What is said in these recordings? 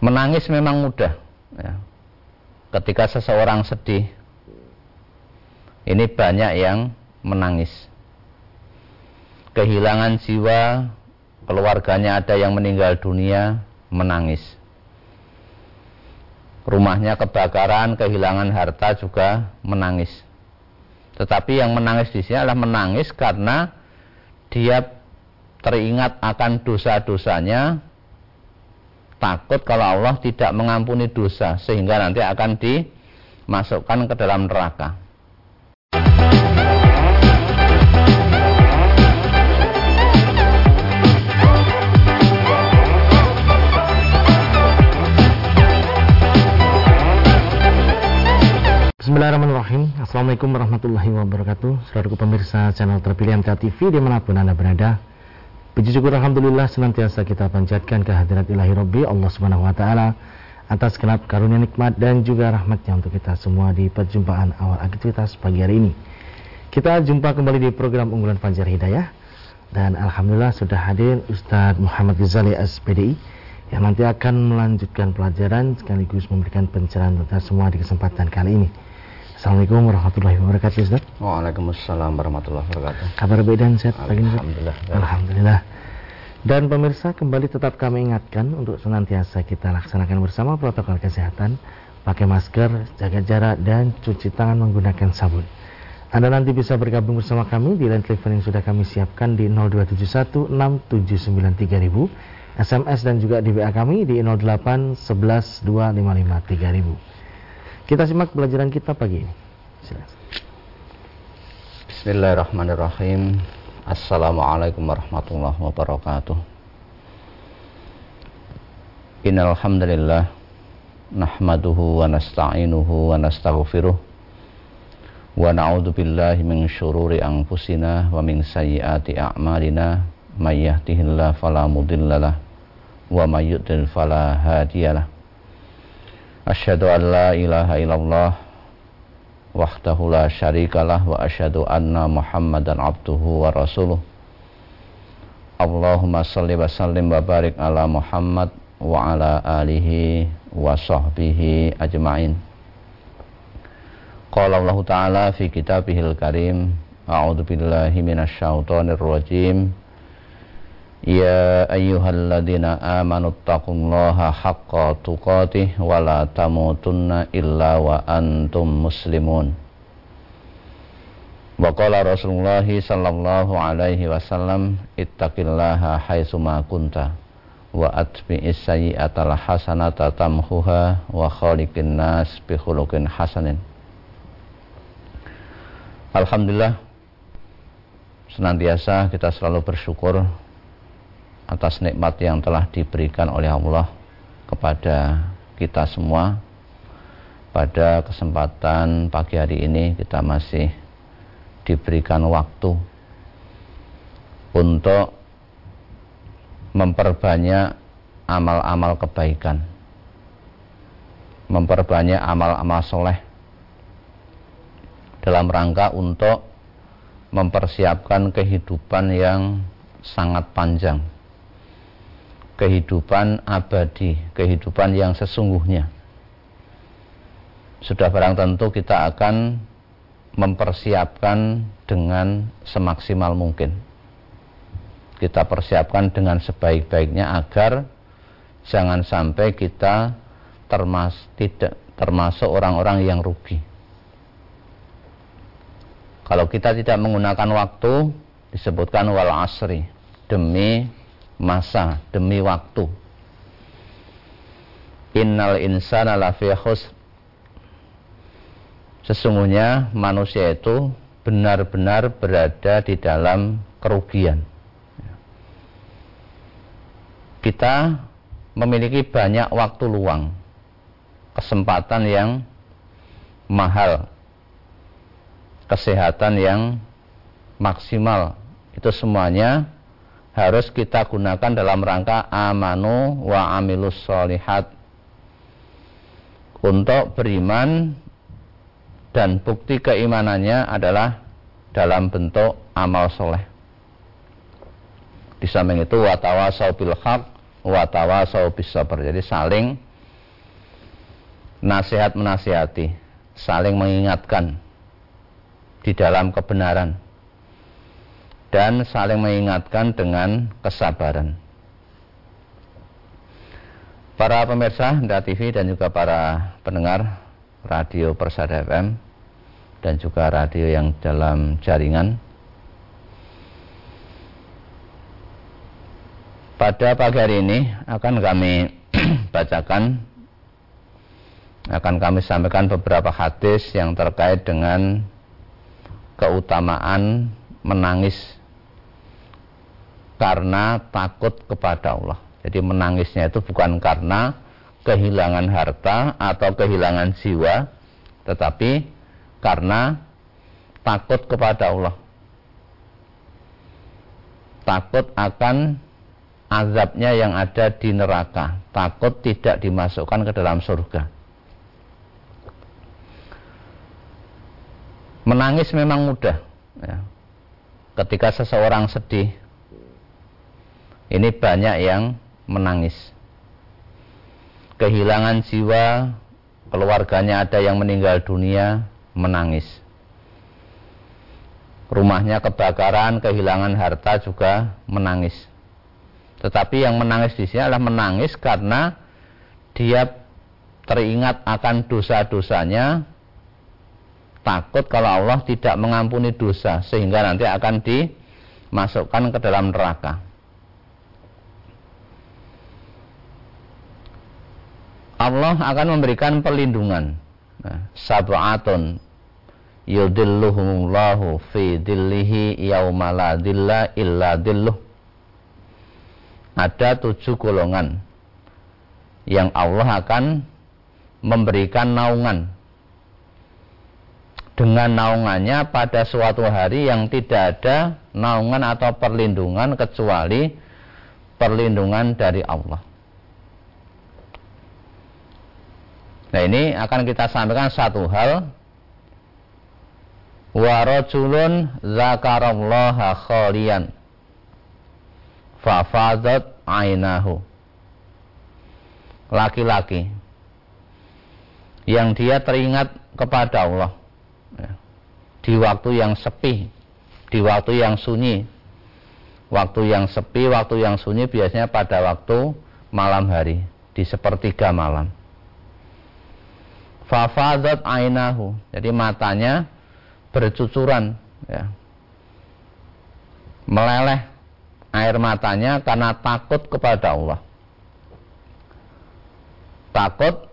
Menangis memang mudah. Ya. Ketika seseorang sedih, ini banyak yang menangis. Kehilangan jiwa, keluarganya ada yang meninggal dunia, menangis. Rumahnya kebakaran, kehilangan harta juga menangis. Tetapi yang menangis di sini adalah menangis karena dia teringat akan dosa-dosanya, takut kalau Allah tidak mengampuni dosa sehingga nanti akan dimasukkan ke dalam neraka. Bismillahirrahmanirrahim Assalamualaikum warahmatullahi wabarakatuh Saudaraku pemirsa channel terpilih MTA TV Di mana pun anda berada Puji syukur Alhamdulillah senantiasa kita panjatkan kehadirat ilahi Rabbi Allah subhanahu wa ta'ala Atas kenap karunia nikmat dan juga rahmatnya untuk kita semua di perjumpaan awal aktivitas pagi hari ini. Kita jumpa kembali di program unggulan Fajar Hidayah. Dan Alhamdulillah sudah hadir Ustadz Muhammad Ghazali SPDI Yang nanti akan melanjutkan pelajaran sekaligus memberikan pencerahan kita semua di kesempatan kali ini Assalamualaikum warahmatullahi wabarakatuh Ustaz. Waalaikumsalam warahmatullahi wabarakatuh. Kabar baik dan sehat pagi ini Alhamdulillah. Alhamdulillah. Dan pemirsa kembali tetap kami ingatkan Untuk senantiasa kita laksanakan bersama protokol kesehatan Pakai masker, jaga jarak dan cuci tangan menggunakan sabun. Anda nanti bisa bergabung bersama kami di line telepon yang sudah kami siapkan di 0271 6793000 SMS dan juga di WA kami di 08 11 255 3000 kita simak pelajaran kita pagi ini. Silakan. Bismillahirrahmanirrahim. Assalamualaikum warahmatullahi wabarakatuh. Innal hamdalillah nahmaduhu wa nasta'inuhu wa nastaghfiruh wa na'udzu billahi min syururi anfusina wa min sayyiati a'malina may yahdihillahu fala mudhillalah wa may yudlil fala hadiyalah Asyhadu an la ilaha la syarikalah wa anna Muhammadan abduhu wa rasuluh. Allahumma salli wa sallim ala Muhammad wa alihi wa sahbihi ajma'in. Qala Ta'ala fi kitabihil karim A'udzu billahi minasyaitonir rajim يا أيها الذين آمنوا اتقوا الله حق تقاته ولا تموتن إلا وأنتم مسلمون وقال رسول الله صلى الله عليه وسلم اتق الله حيثما كنت وأتبع السيئة الحسنة تمحها وخالق الناس بخلق حسن Alhamdulillah senantiasa kita selalu bersyukur atas nikmat yang telah diberikan oleh Allah kepada kita semua. Pada kesempatan pagi hari ini kita masih diberikan waktu untuk memperbanyak amal-amal kebaikan. Memperbanyak amal-amal soleh dalam rangka untuk mempersiapkan kehidupan yang sangat panjang kehidupan abadi, kehidupan yang sesungguhnya. Sudah barang tentu kita akan mempersiapkan dengan semaksimal mungkin. Kita persiapkan dengan sebaik-baiknya agar jangan sampai kita termas tidak termasuk orang-orang yang rugi. Kalau kita tidak menggunakan waktu disebutkan wal asri demi masa demi waktu. Innal insana lafi khusr. Sesungguhnya manusia itu benar-benar berada di dalam kerugian. Kita memiliki banyak waktu luang, kesempatan yang mahal, kesehatan yang maksimal. Itu semuanya harus kita gunakan dalam rangka amanu wa amilus solihat untuk beriman dan bukti keimanannya adalah dalam bentuk amal soleh. Di samping itu watawasau bil haq watawasau bis sabar. Jadi saling nasihat menasihati, saling mengingatkan di dalam kebenaran dan saling mengingatkan dengan kesabaran. Para pemirsa Nda TV dan juga para pendengar radio Persada FM dan juga radio yang dalam jaringan Pada pagi hari ini akan kami bacakan akan kami sampaikan beberapa hadis yang terkait dengan keutamaan menangis karena takut kepada Allah. Jadi menangisnya itu bukan karena kehilangan harta atau kehilangan jiwa, tetapi karena takut kepada Allah. Takut akan azabnya yang ada di neraka, takut tidak dimasukkan ke dalam surga. Menangis memang mudah. Ya. Ketika seseorang sedih, ini banyak yang menangis. Kehilangan jiwa, keluarganya ada yang meninggal dunia, menangis. Rumahnya kebakaran, kehilangan harta juga menangis tetapi yang menangis di sini adalah menangis karena dia teringat akan dosa-dosanya, takut kalau Allah tidak mengampuni dosa sehingga nanti akan dimasukkan ke dalam neraka. Allah akan memberikan perlindungan. Nah, sab'atun yudilluhumullahu fi dillihi yaumala dilla illa dilluh ada tujuh golongan yang Allah akan memberikan naungan dengan naungannya pada suatu hari yang tidak ada naungan atau perlindungan kecuali perlindungan dari Allah. Nah ini akan kita sampaikan satu hal. Wa rajulun zakarallaha khalian. Fafadat ainahu. Laki-laki yang dia teringat kepada Allah. Ya, di waktu yang sepi di waktu yang sunyi. Waktu yang sepi waktu yang sunyi biasanya pada waktu malam hari di sepertiga malam fafadat ainahu jadi matanya bercucuran ya meleleh air matanya karena takut kepada Allah. Takut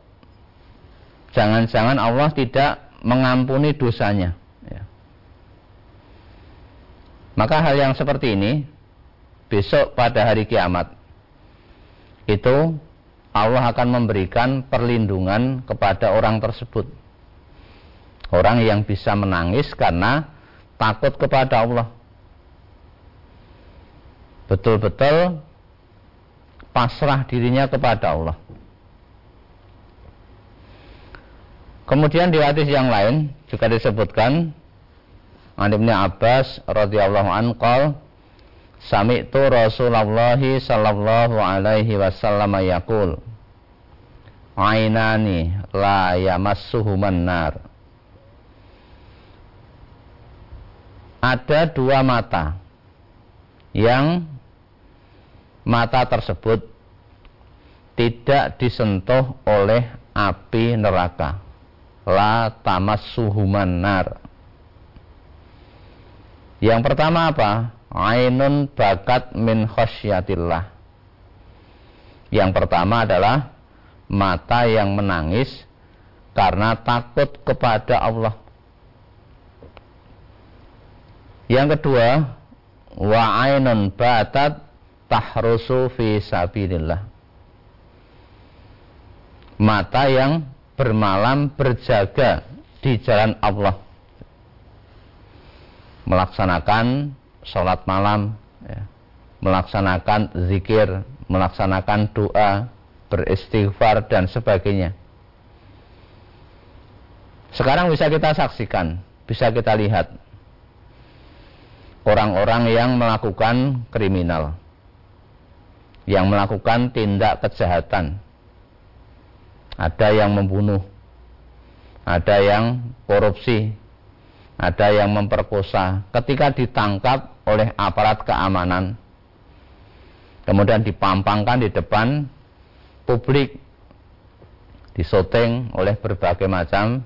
jangan-jangan Allah tidak mengampuni dosanya. Ya. Maka hal yang seperti ini besok pada hari kiamat itu Allah akan memberikan perlindungan kepada orang tersebut. Orang yang bisa menangis karena takut kepada Allah betul-betul pasrah dirinya kepada Allah. Kemudian di hadis yang lain juga disebutkan An Ibnu Abbas radhiyallahu anhu Sami'tu Rasulullah sallallahu alaihi wasallam yaqul Ainani la yamassuhuman nar Ada dua mata yang mata tersebut tidak disentuh oleh api neraka. La tamassuhuman nar. Yang pertama apa? Ainun bakat min khosyatillah. Yang pertama adalah mata yang menangis karena takut kepada Allah. Yang kedua, wa ainun batat tahrusu fi sabilillah. Mata yang bermalam berjaga di jalan Allah. Melaksanakan sholat malam, ya. melaksanakan zikir, melaksanakan doa, beristighfar dan sebagainya. Sekarang bisa kita saksikan, bisa kita lihat orang-orang yang melakukan kriminal yang melakukan tindak kejahatan. Ada yang membunuh, ada yang korupsi, ada yang memperkosa. Ketika ditangkap oleh aparat keamanan, kemudian dipampangkan di depan publik, disoteng oleh berbagai macam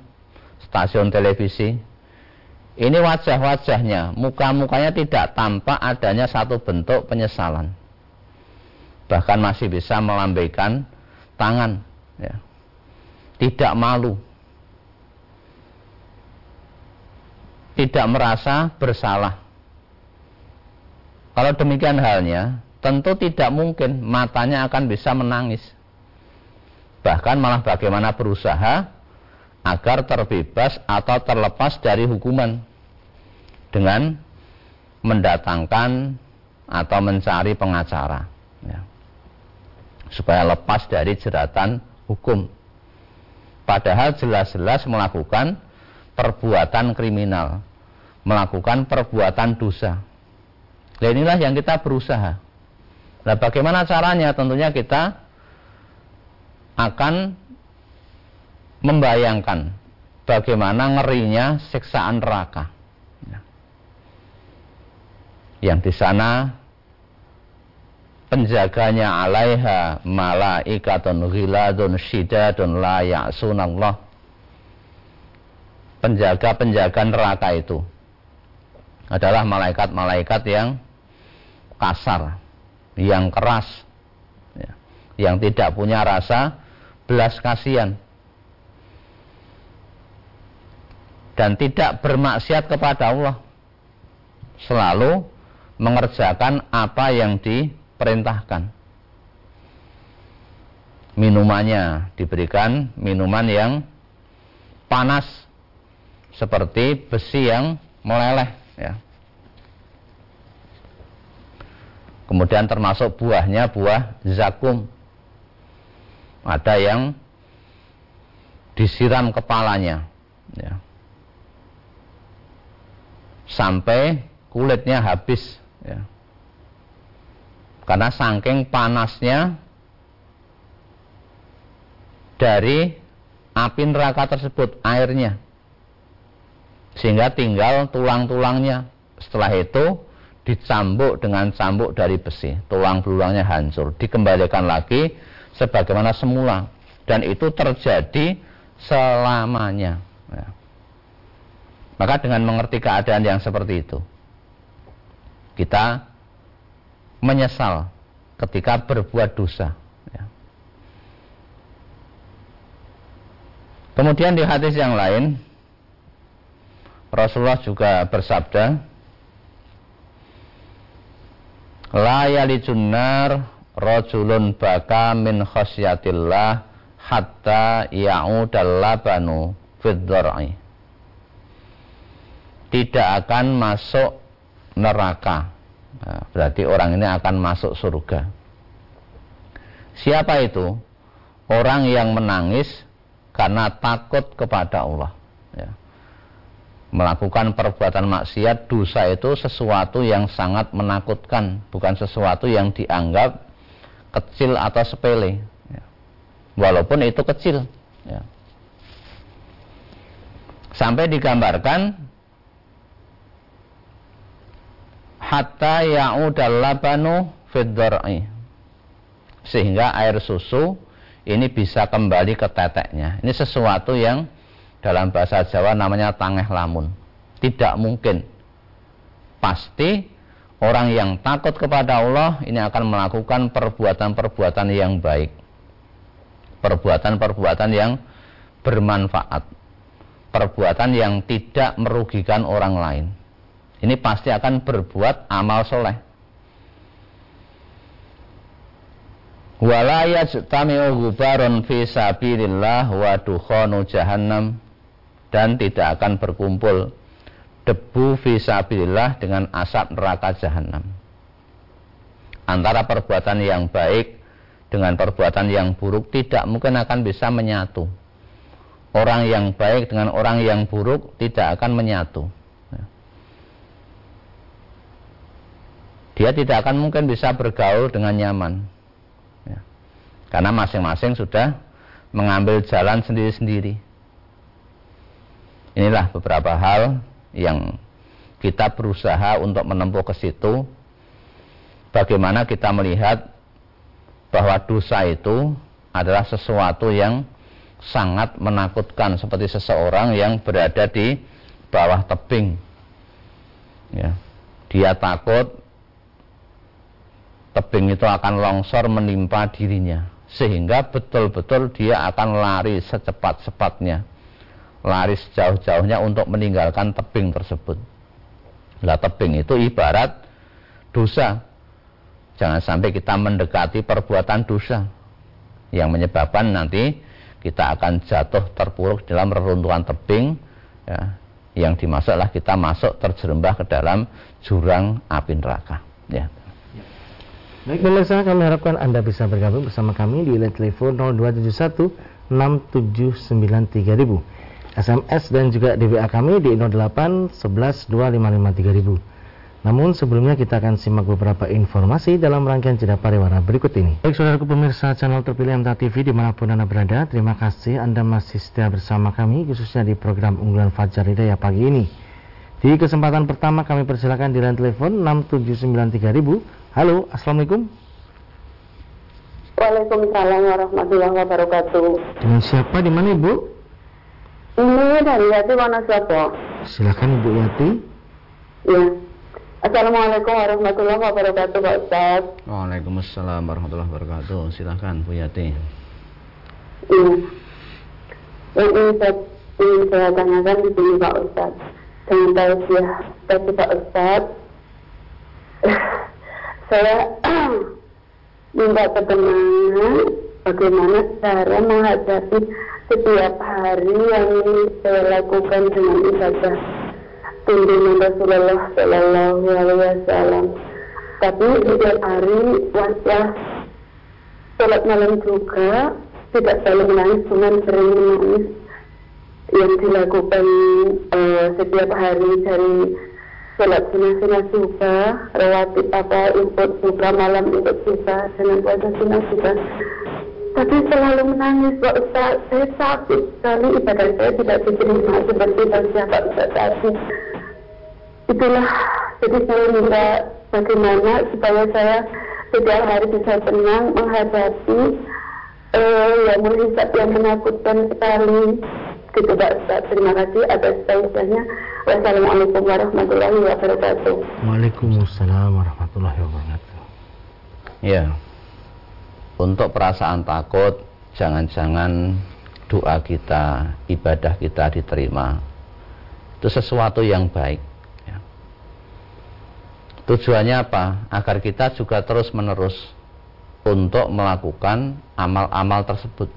stasiun televisi. Ini wajah-wajahnya, muka-mukanya tidak tampak adanya satu bentuk penyesalan. Bahkan masih bisa melambaikan tangan. Ya. Tidak malu. Tidak merasa bersalah. Kalau demikian halnya, tentu tidak mungkin matanya akan bisa menangis. Bahkan malah bagaimana berusaha agar terbebas atau terlepas dari hukuman. Dengan mendatangkan atau mencari pengacara ya. supaya lepas dari jeratan hukum. Padahal jelas-jelas melakukan perbuatan kriminal melakukan perbuatan dosa. Dan inilah yang kita berusaha. Nah bagaimana caranya? Tentunya kita akan membayangkan bagaimana ngerinya siksaan neraka. Yang di sana penjaganya alaiha malaikatun ghiladun syidadun la ya'sunallah. Penjaga-penjaga neraka itu adalah malaikat-malaikat yang kasar yang keras ya, yang tidak punya rasa belas kasihan dan tidak bermaksiat kepada Allah selalu mengerjakan apa yang diperintahkan. Minumannya diberikan minuman yang panas seperti besi yang meleleh ya. Kemudian termasuk buahnya buah zakum. Ada yang disiram kepalanya ya. Sampai kulitnya habis ya. Karena saking panasnya dari api neraka tersebut airnya. Sehingga tinggal tulang-tulangnya. Setelah itu dicambuk dengan cambuk dari besi. Tulang belulangnya hancur. Dikembalikan lagi sebagaimana semula. Dan itu terjadi selamanya. Ya. Maka dengan mengerti keadaan yang seperti itu kita menyesal ketika berbuat dosa. Ya. Kemudian di hadis yang lain, Rasulullah juga bersabda, La yalijun nar rajulun baka min khasyatillah hatta ya'udal labanu fid Tidak akan masuk neraka. Nah, berarti orang ini akan masuk surga. Siapa itu? Orang yang menangis karena takut kepada Allah. Ya. Melakukan perbuatan maksiat, dosa itu sesuatu yang sangat menakutkan, bukan sesuatu yang dianggap kecil atau sepele. Ya. Walaupun itu kecil. Ya. Sampai digambarkan hatta ya'udal labanu fiddar'i sehingga air susu ini bisa kembali ke teteknya ini sesuatu yang dalam bahasa Jawa namanya tangeh lamun tidak mungkin pasti orang yang takut kepada Allah ini akan melakukan perbuatan-perbuatan yang baik. Perbuatan-perbuatan yang bermanfaat. Perbuatan yang tidak merugikan orang lain. Ini pasti akan berbuat amal soleh. Fi dan tidak akan berkumpul debu fi sabilillah dengan asap neraka jahanam. Antara perbuatan yang baik dengan perbuatan yang buruk tidak mungkin akan bisa menyatu. Orang yang baik dengan orang yang buruk tidak akan menyatu. dia tidak akan mungkin bisa bergaul dengan nyaman. Ya. Karena masing-masing sudah mengambil jalan sendiri-sendiri. inilah beberapa hal yang kita berusaha untuk menempuh ke situ. Bagaimana kita melihat bahwa dosa itu adalah sesuatu yang sangat menakutkan seperti seseorang yang berada di bawah tebing. Ya dia takut tebing itu akan longsor menimpa dirinya sehingga betul-betul dia akan lari secepat-cepatnya lari sejauh-jauhnya untuk meninggalkan tebing tersebut lah tebing itu ibarat dosa jangan sampai kita mendekati perbuatan dosa yang menyebabkan nanti kita akan jatuh terpuruk dalam reruntuhan tebing ya, yang dimasuklah kita masuk terjerembah ke dalam jurang api neraka. Ya. Baik pemirsa, kami harapkan Anda bisa bergabung bersama kami di line telepon 0271 6793000. SMS dan juga di WA kami di 08 11 255 3000. Namun sebelumnya kita akan simak beberapa informasi dalam rangkaian jeda pariwara berikut ini. Baik saudaraku pemirsa channel terpilih MTA TV di mana pun Anda berada, terima kasih Anda masih setia bersama kami khususnya di program unggulan Fajar Hidayah pagi ini. Di kesempatan pertama kami persilakan di line telepon 6793000. Halo, Assalamualaikum. Waalaikumsalam warahmatullahi wabarakatuh. Dengan siapa di mana Ibu? Ini dari Yati Wonosobo. Silakan Ibu Yati. Ya. Assalamualaikum warahmatullahi wabarakatuh Pak Ustaz Waalaikumsalam warahmatullahi wabarakatuh Silahkan Bu Yati Iya ingin saya, ingin saya tanyakan di sini Pak Ustaz Dengan tausiah dari Pak Ustaz Saya minta ketenangan bagaimana cara menghadapi setiap hari yang saya lakukan dengan ibadah tuntunan Rasulullah Shallallahu Alaihi Wasallam. Tapi setiap hari waslah sholat malam juga tidak selalu menangis, cuma sering menangis yang dilakukan uh, setiap hari dari sholat sunnah-sunnah suka, rawatib apa, ikut suka, malam ikut suka, dengan puasa sunnah suka. Tapi selalu menangis, Pak Ustaz. Saya sakit sekali ibadah saya tidak diterima seperti tadi Pak Ustaz tadi. Itulah jadi saya minta bagaimana supaya saya setiap hari bisa tenang menghadapi uh, yang menghisap yang menakutkan sekali. Gitu Pak Ustaz. Terima kasih atas tausiahnya wassalamualaikum warahmatullahi wabarakatuh. Waalaikumsalam warahmatullahi wabarakatuh. Ya untuk perasaan takut jangan-jangan doa kita ibadah kita diterima itu sesuatu yang baik Tujuannya apa? Agar kita juga terus menerus untuk melakukan amal-amal tersebut.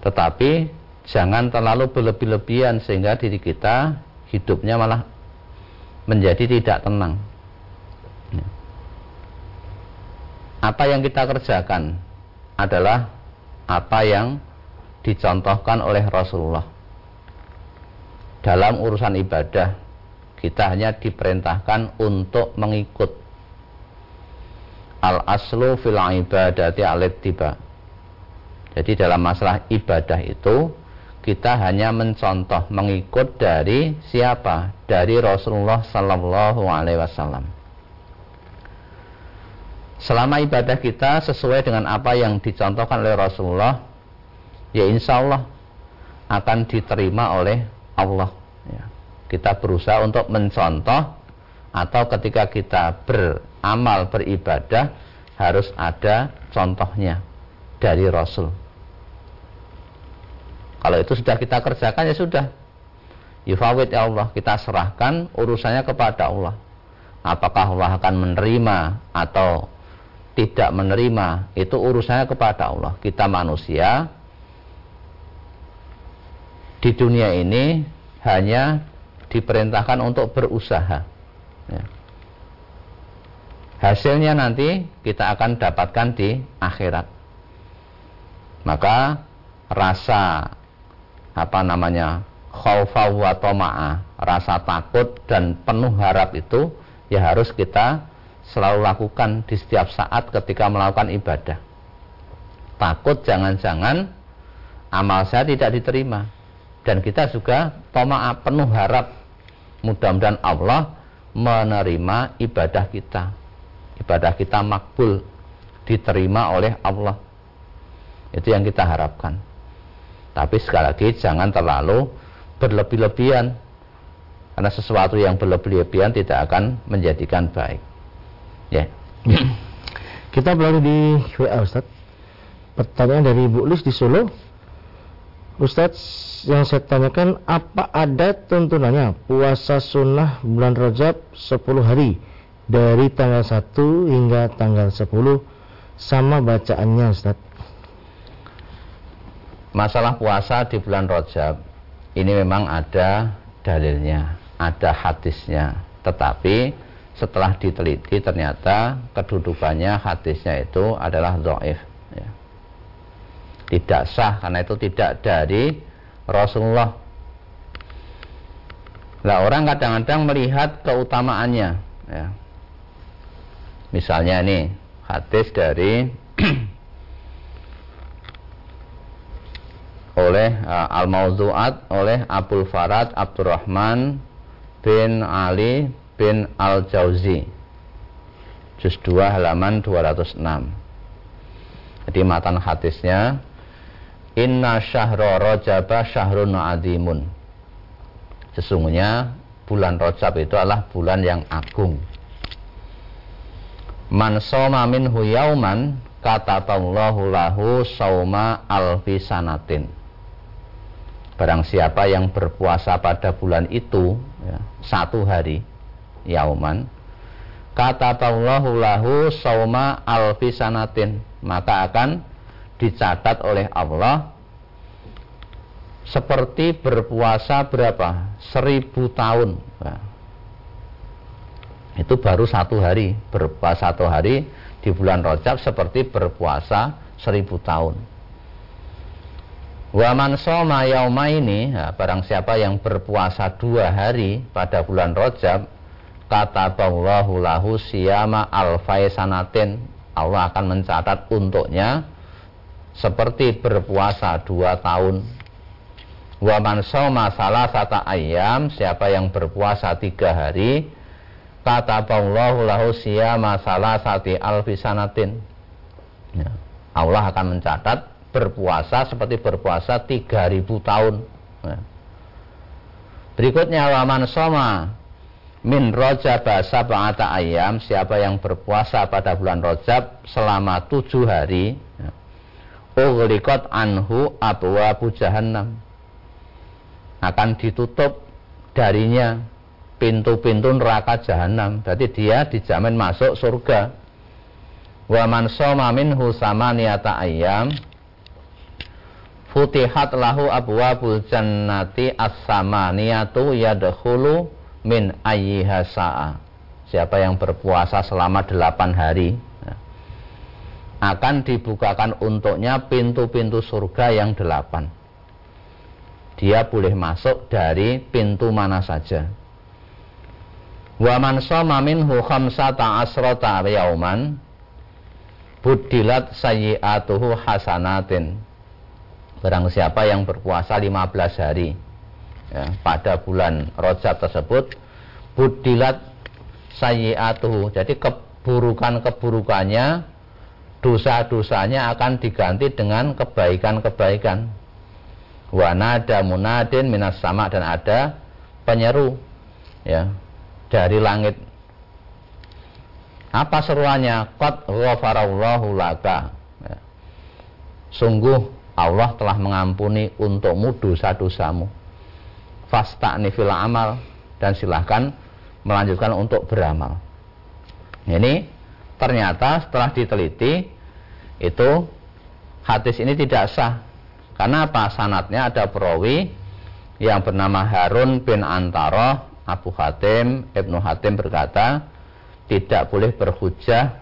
Tetapi jangan terlalu berlebih-lebihan sehingga diri kita hidupnya malah menjadi tidak tenang. Ya. Apa yang kita kerjakan adalah apa yang dicontohkan oleh Rasulullah. Dalam urusan ibadah kita hanya diperintahkan untuk mengikut. Al aslu fil ibadati alit tiba jadi dalam masalah ibadah itu kita hanya mencontoh mengikut dari siapa? Dari Rasulullah Sallallahu Alaihi Wasallam selama ibadah kita sesuai dengan apa yang dicontohkan oleh Rasulullah ya insya Allah akan diterima oleh Allah kita berusaha untuk mencontoh atau ketika kita beramal beribadah harus ada contohnya dari Rasul. Kalau itu sudah kita kerjakan ya sudah. Yufawid ya Allah, kita serahkan urusannya kepada Allah. Apakah Allah akan menerima atau tidak menerima, itu urusannya kepada Allah. Kita manusia di dunia ini hanya diperintahkan untuk berusaha. Ya. Hasilnya nanti kita akan dapatkan di akhirat. Maka rasa apa namanya khaufa wa toma'a, rasa takut dan penuh harap itu ya harus kita selalu lakukan di setiap saat ketika melakukan ibadah. Takut jangan-jangan amal saya tidak diterima. Dan kita juga toma'a penuh harap mudah-mudahan Allah menerima ibadah kita. Ibadah kita makbul diterima oleh Allah. Itu yang kita harapkan. Tapi sekali lagi jangan terlalu berlebih-lebihan. Karena sesuatu yang berlebih-lebihan tidak akan menjadikan baik ya. Yeah. kita beralih di WA Ustaz. Pertanyaan dari Bu Lis di Solo. Ustadz yang saya tanyakan apa ada tuntunannya? Puasa sunnah bulan Rajab 10 hari. Dari tanggal 1 hingga tanggal 10 sama bacaannya Ustaz. Masalah puasa di bulan Rajab ini memang ada dalilnya, ada hadisnya. Tetapi setelah diteliti ternyata kedudukannya hadisnya itu adalah dhaif ya. Tidak sah karena itu tidak dari Rasulullah. Nah orang kadang-kadang melihat keutamaannya. Ya. Misalnya ini hadis dari oleh uh, Al-Mawdu'at oleh Abdul Farad Abdurrahman bin Ali bin Al-Jauzi. Juz 2 halaman 206 Jadi matan hadisnya Inna syahra rojaba syahrun adimun. Sesungguhnya bulan rojab itu adalah bulan yang agung. Man soma minhu yauman kataballahu lahu sauma alfi sanatin. Barang siapa yang berpuasa pada bulan itu ya, Satu hari Yauman Kataballahu lahu sauma alfi sanatin Maka akan dicatat oleh Allah seperti berpuasa berapa? Seribu tahun. Nah, itu baru satu hari berpuasa satu hari di bulan Rajab seperti berpuasa seribu tahun. Waman soma yauma ini ya, barang siapa yang berpuasa dua hari pada bulan Rajab kata Allahu lahu siyama alfai sanatin Allah akan mencatat untuknya seperti berpuasa dua tahun. Wa man soma salah satu ayam, siapa yang berpuasa tiga hari, kata Allahu lahu siyama salah satu alfisanatin. Ya. Allah akan mencatat berpuasa seperti berpuasa tiga ribu tahun. Ya. Berikutnya waman soma min rojab sab'ata ayam siapa yang berpuasa pada bulan rojab selama tujuh hari ya ughliqat anhu abwabu jahannam. Akan ditutup darinya pintu-pintu neraka jahanam berarti dia dijamin masuk surga. Wa man soma minhu ayyam futihat lahu abwabul jannati as-samaniyatu yadkhulu min ayyiha sa'a siapa yang berpuasa selama delapan hari akan dibukakan untuknya pintu-pintu surga yang delapan. Dia boleh masuk dari pintu mana saja. Wa man shoma minhu khamsata asrata yauman budilat sayyi'atuhu hasanatin. Barang siapa yang berpuasa 15 hari ya, pada bulan Rajab tersebut budilat sayyi'atuhu. Jadi keburukan-keburukannya dosa-dosanya akan diganti dengan kebaikan-kebaikan. Wa nada munadin minas sama dan ada penyeru ya dari langit. Apa seruannya? Qad ghafarallahu laka. Ya. Sungguh Allah telah mengampuni untukmu dosa-dosamu. Fasta'ni fil amal dan silahkan melanjutkan untuk beramal. Ini ternyata setelah diteliti itu hadis ini tidak sah. Karena apa? Sanatnya ada perawi yang bernama Harun bin Antara Abu Hatim Ibnu Hatim berkata tidak boleh berhujah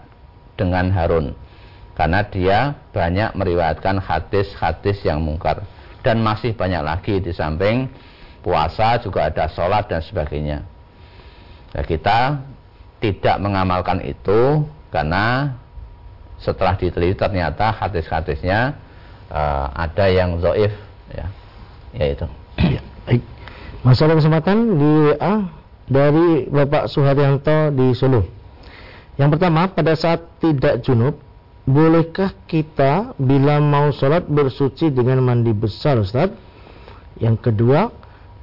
dengan Harun karena dia banyak meriwayatkan hadis-hadis yang mungkar. Dan masih banyak lagi di samping puasa juga ada sholat dan sebagainya nah, kita tidak mengamalkan itu karena setelah diteliti ternyata hadis-hadisnya uh, ada yang zoif ya yaitu ya. Baik. Masalah kesempatan di A dari Bapak Suharyanto di Solo. Yang pertama, pada saat tidak junub, bolehkah kita bila mau sholat bersuci dengan mandi besar Ustaz? Yang kedua,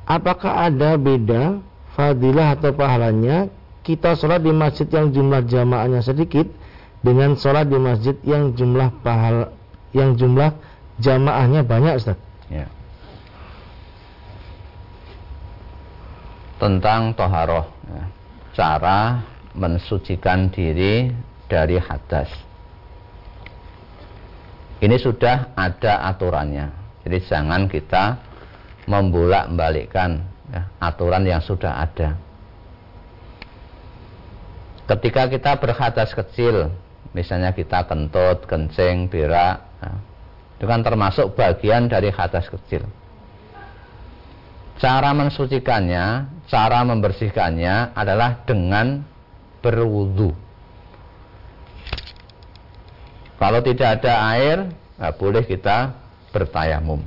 apakah ada beda fadilah atau pahalanya kita sholat di masjid yang jumlah jamaahnya sedikit dengan sholat di masjid yang jumlah pahal yang jumlah jamaahnya banyak Ustaz? Ya. Tentang toharoh, ya. cara mensucikan diri dari hadas. Ini sudah ada aturannya. Jadi jangan kita membolak-balikkan ya, aturan yang sudah ada. Ketika kita berhadas kecil, misalnya kita kentut, kencing, berak, ya, itu kan termasuk bagian dari hadas kecil. Cara mensucikannya, cara membersihkannya adalah dengan berwudu. Kalau tidak ada air, nah boleh kita bertayamum.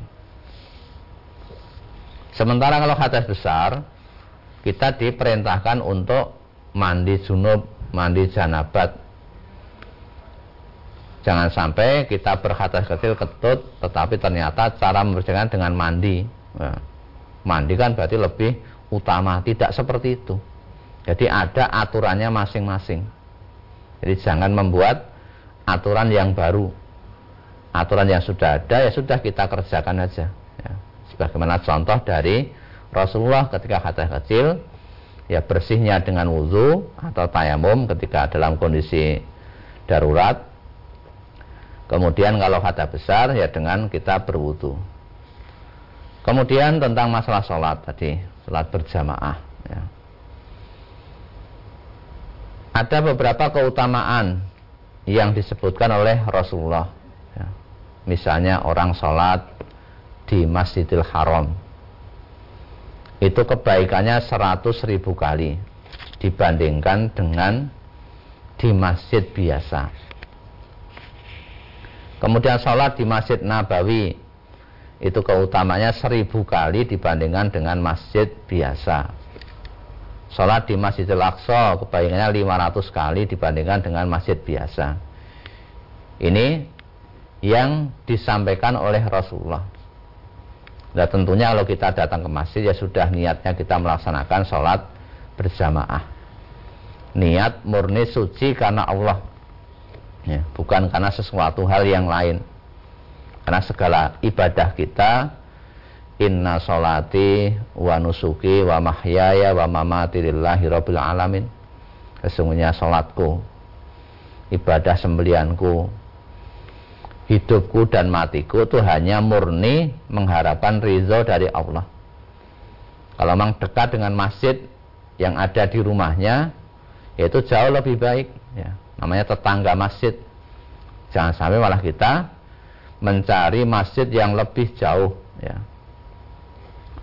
Sementara kalau hadas besar, kita diperintahkan untuk mandi junub, mandi janabat. Jangan sampai kita berhadas kecil ketut, tetapi ternyata cara membersihkan dengan mandi. Nah, mandi kan berarti lebih utama, tidak seperti itu. Jadi ada aturannya masing-masing. Jadi jangan membuat aturan yang baru. Aturan yang sudah ada ya sudah kita kerjakan aja. Sebagaimana contoh dari Rasulullah ketika hadas kecil, ya bersihnya dengan wudhu atau tayamum ketika dalam kondisi darurat. Kemudian kalau hadas besar ya dengan kita berwudhu. Kemudian tentang masalah sholat tadi, sholat berjamaah. Ya ada beberapa keutamaan yang disebutkan oleh Rasulullah. Ya. Misalnya orang sholat di Masjidil Haram. Itu kebaikannya 100 ribu kali dibandingkan dengan di masjid biasa. Kemudian sholat di Masjid Nabawi itu keutamanya seribu kali dibandingkan dengan masjid biasa. Sholat di Masjidil Aqsa kebaikannya 500 kali dibandingkan dengan masjid biasa. Ini yang disampaikan oleh Rasulullah. Nah tentunya kalau kita datang ke masjid ya sudah niatnya kita melaksanakan sholat berjamaah. Niat murni suci karena Allah. Ya, bukan karena sesuatu hal yang lain. Karena segala ibadah kita Inna solati wa nusuki wa mahyaya wa mamati lillahi rabbil alamin Sesungguhnya solatku Ibadah sembelianku Hidupku dan matiku itu hanya murni mengharapkan ridho dari Allah Kalau memang dekat dengan masjid yang ada di rumahnya Yaitu jauh lebih baik ya. Namanya tetangga masjid Jangan sampai malah kita mencari masjid yang lebih jauh ya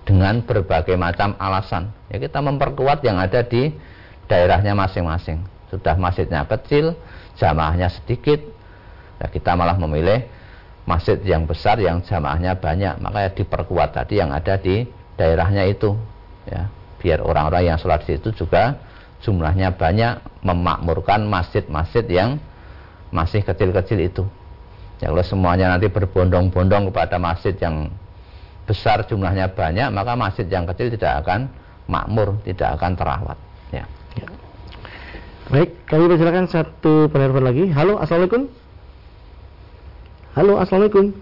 dengan berbagai macam alasan. Ya kita memperkuat yang ada di daerahnya masing-masing. Sudah masjidnya kecil, jamaahnya sedikit, ya kita malah memilih masjid yang besar yang jamaahnya banyak. Makanya diperkuat tadi yang ada di daerahnya itu. Ya, biar orang-orang yang sholat di situ juga jumlahnya banyak memakmurkan masjid-masjid yang masih kecil-kecil itu. Ya kalau semuanya nanti berbondong-bondong kepada masjid yang besar jumlahnya banyak maka masjid yang kecil tidak akan makmur tidak akan terawat ya, ya. baik kami persilakan satu penelpon lagi halo assalamualaikum halo assalamualaikum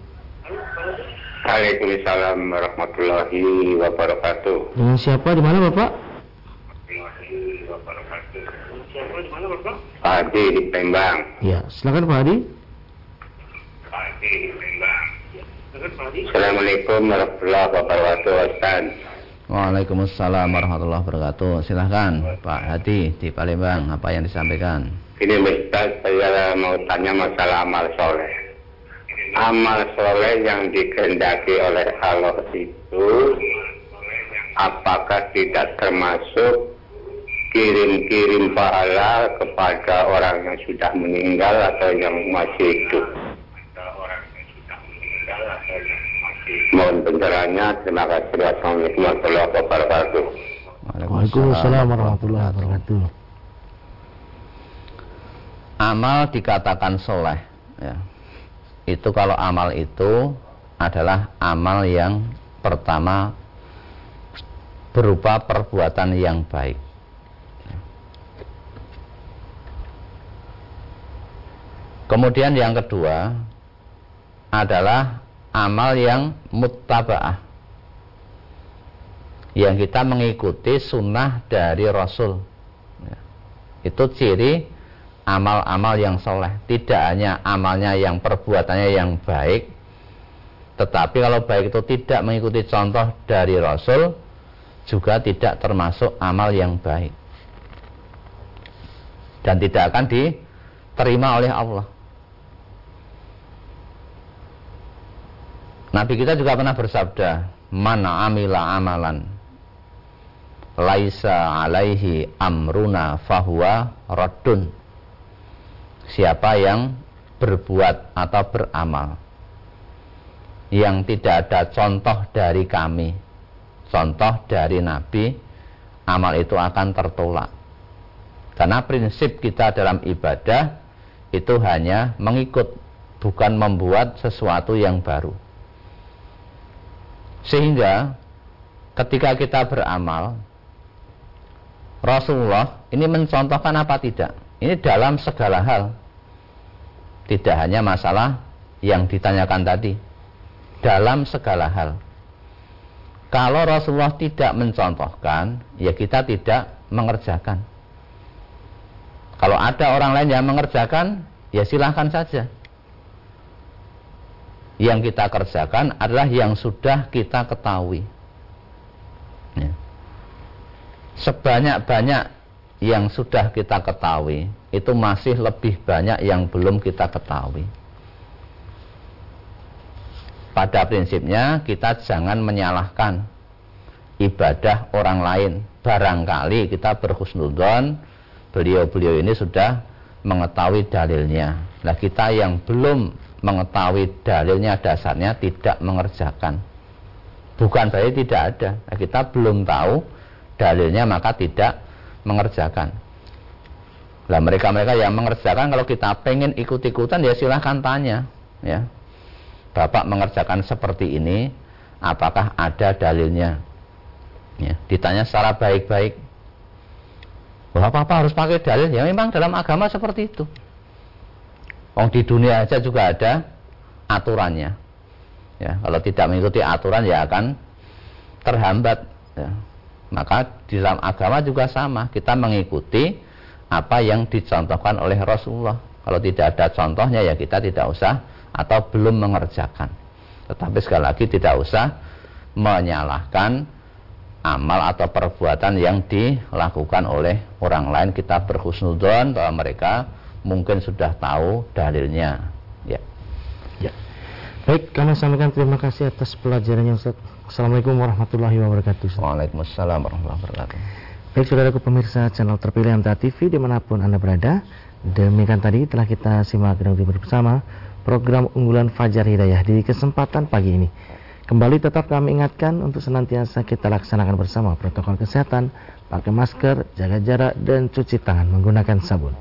Waalaikumsalam warahmatullahi wabarakatuh. Dengan siapa di mana Bapak? Siapa di mana Bapak? Pak Adi di Palembang. Ya, silakan Pak Adi. Pak Adi di Palembang. Assalamualaikum warahmatullahi wabarakatuh Ustaz Waalaikumsalam warahmatullahi wabarakatuh Silahkan Pak Hadi di Palembang Apa yang disampaikan Ini Ustaz saya mau tanya masalah amal soleh Amal soleh yang dikehendaki oleh Allah itu Apakah tidak termasuk kirim-kirim pahala kepada orang yang sudah meninggal atau yang masih hidup? Mohon pencerahannya. Terima kasih. Wassalamualaikum warahmatullahi wabarakatuh. Waalaikumsalam warahmatullahi wabarakatuh. Amal dikatakan soleh. Ya. Itu kalau amal itu adalah amal yang pertama berupa perbuatan yang baik. Kemudian yang kedua adalah amal yang muttaba'ah. Yang kita mengikuti sunnah dari Rasul. Ya. Itu ciri amal-amal yang soleh. Tidak hanya amalnya yang perbuatannya yang baik. Tetapi kalau baik itu tidak mengikuti contoh dari Rasul. Juga tidak termasuk amal yang baik. Dan tidak akan diterima oleh Allah. Nabi kita juga pernah bersabda, "Mana amila amalan laisa alaihi amruna fahuwa raddun." Siapa yang berbuat atau beramal yang tidak ada contoh dari kami, contoh dari Nabi, amal itu akan tertolak. Karena prinsip kita dalam ibadah itu hanya mengikut, bukan membuat sesuatu yang baru. Sehingga ketika kita beramal Rasulullah ini mencontohkan apa tidak? Ini dalam segala hal. Tidak hanya masalah yang ditanyakan tadi. Dalam segala hal. Kalau Rasulullah tidak mencontohkan, ya kita tidak mengerjakan. Kalau ada orang lain yang mengerjakan, ya silahkan saja yang kita kerjakan adalah yang sudah kita ketahui. Ya. Sebanyak-banyak yang sudah kita ketahui, itu masih lebih banyak yang belum kita ketahui. Pada prinsipnya, kita jangan menyalahkan ibadah orang lain. Barangkali kita berhusnudon, beliau-beliau ini sudah mengetahui dalilnya. Nah, kita yang belum mengetahui dalilnya dasarnya tidak mengerjakan bukan berarti tidak ada nah, kita belum tahu dalilnya maka tidak mengerjakan lah mereka-mereka yang mengerjakan kalau kita pengen ikut-ikutan ya silahkan tanya ya Bapak mengerjakan seperti ini apakah ada dalilnya ya, ditanya secara baik-baik Bapak apa harus pakai dalil ya memang dalam agama seperti itu Oh di dunia aja juga ada aturannya. Ya, kalau tidak mengikuti aturan ya akan terhambat. Ya. Maka di dalam agama juga sama, kita mengikuti apa yang dicontohkan oleh Rasulullah. Kalau tidak ada contohnya ya kita tidak usah atau belum mengerjakan. Tetapi sekali lagi tidak usah menyalahkan amal atau perbuatan yang dilakukan oleh orang lain. Kita berhusnudon bahwa mereka mungkin sudah tahu dalilnya. Ya. Ya. Baik, kami sampaikan terima kasih atas pelajarannya Ustaz. Assalamualaikum warahmatullahi wabarakatuh. Waalaikumsalam warahmatullahi wabarakatuh. Baik, saudaraku pemirsa channel terpilih MTA TV di mana pun Anda berada. Demikian tadi telah kita simak dan bersama program unggulan Fajar Hidayah di kesempatan pagi ini. Kembali tetap kami ingatkan untuk senantiasa kita laksanakan bersama protokol kesehatan, pakai masker, jaga jarak, dan cuci tangan menggunakan sabun.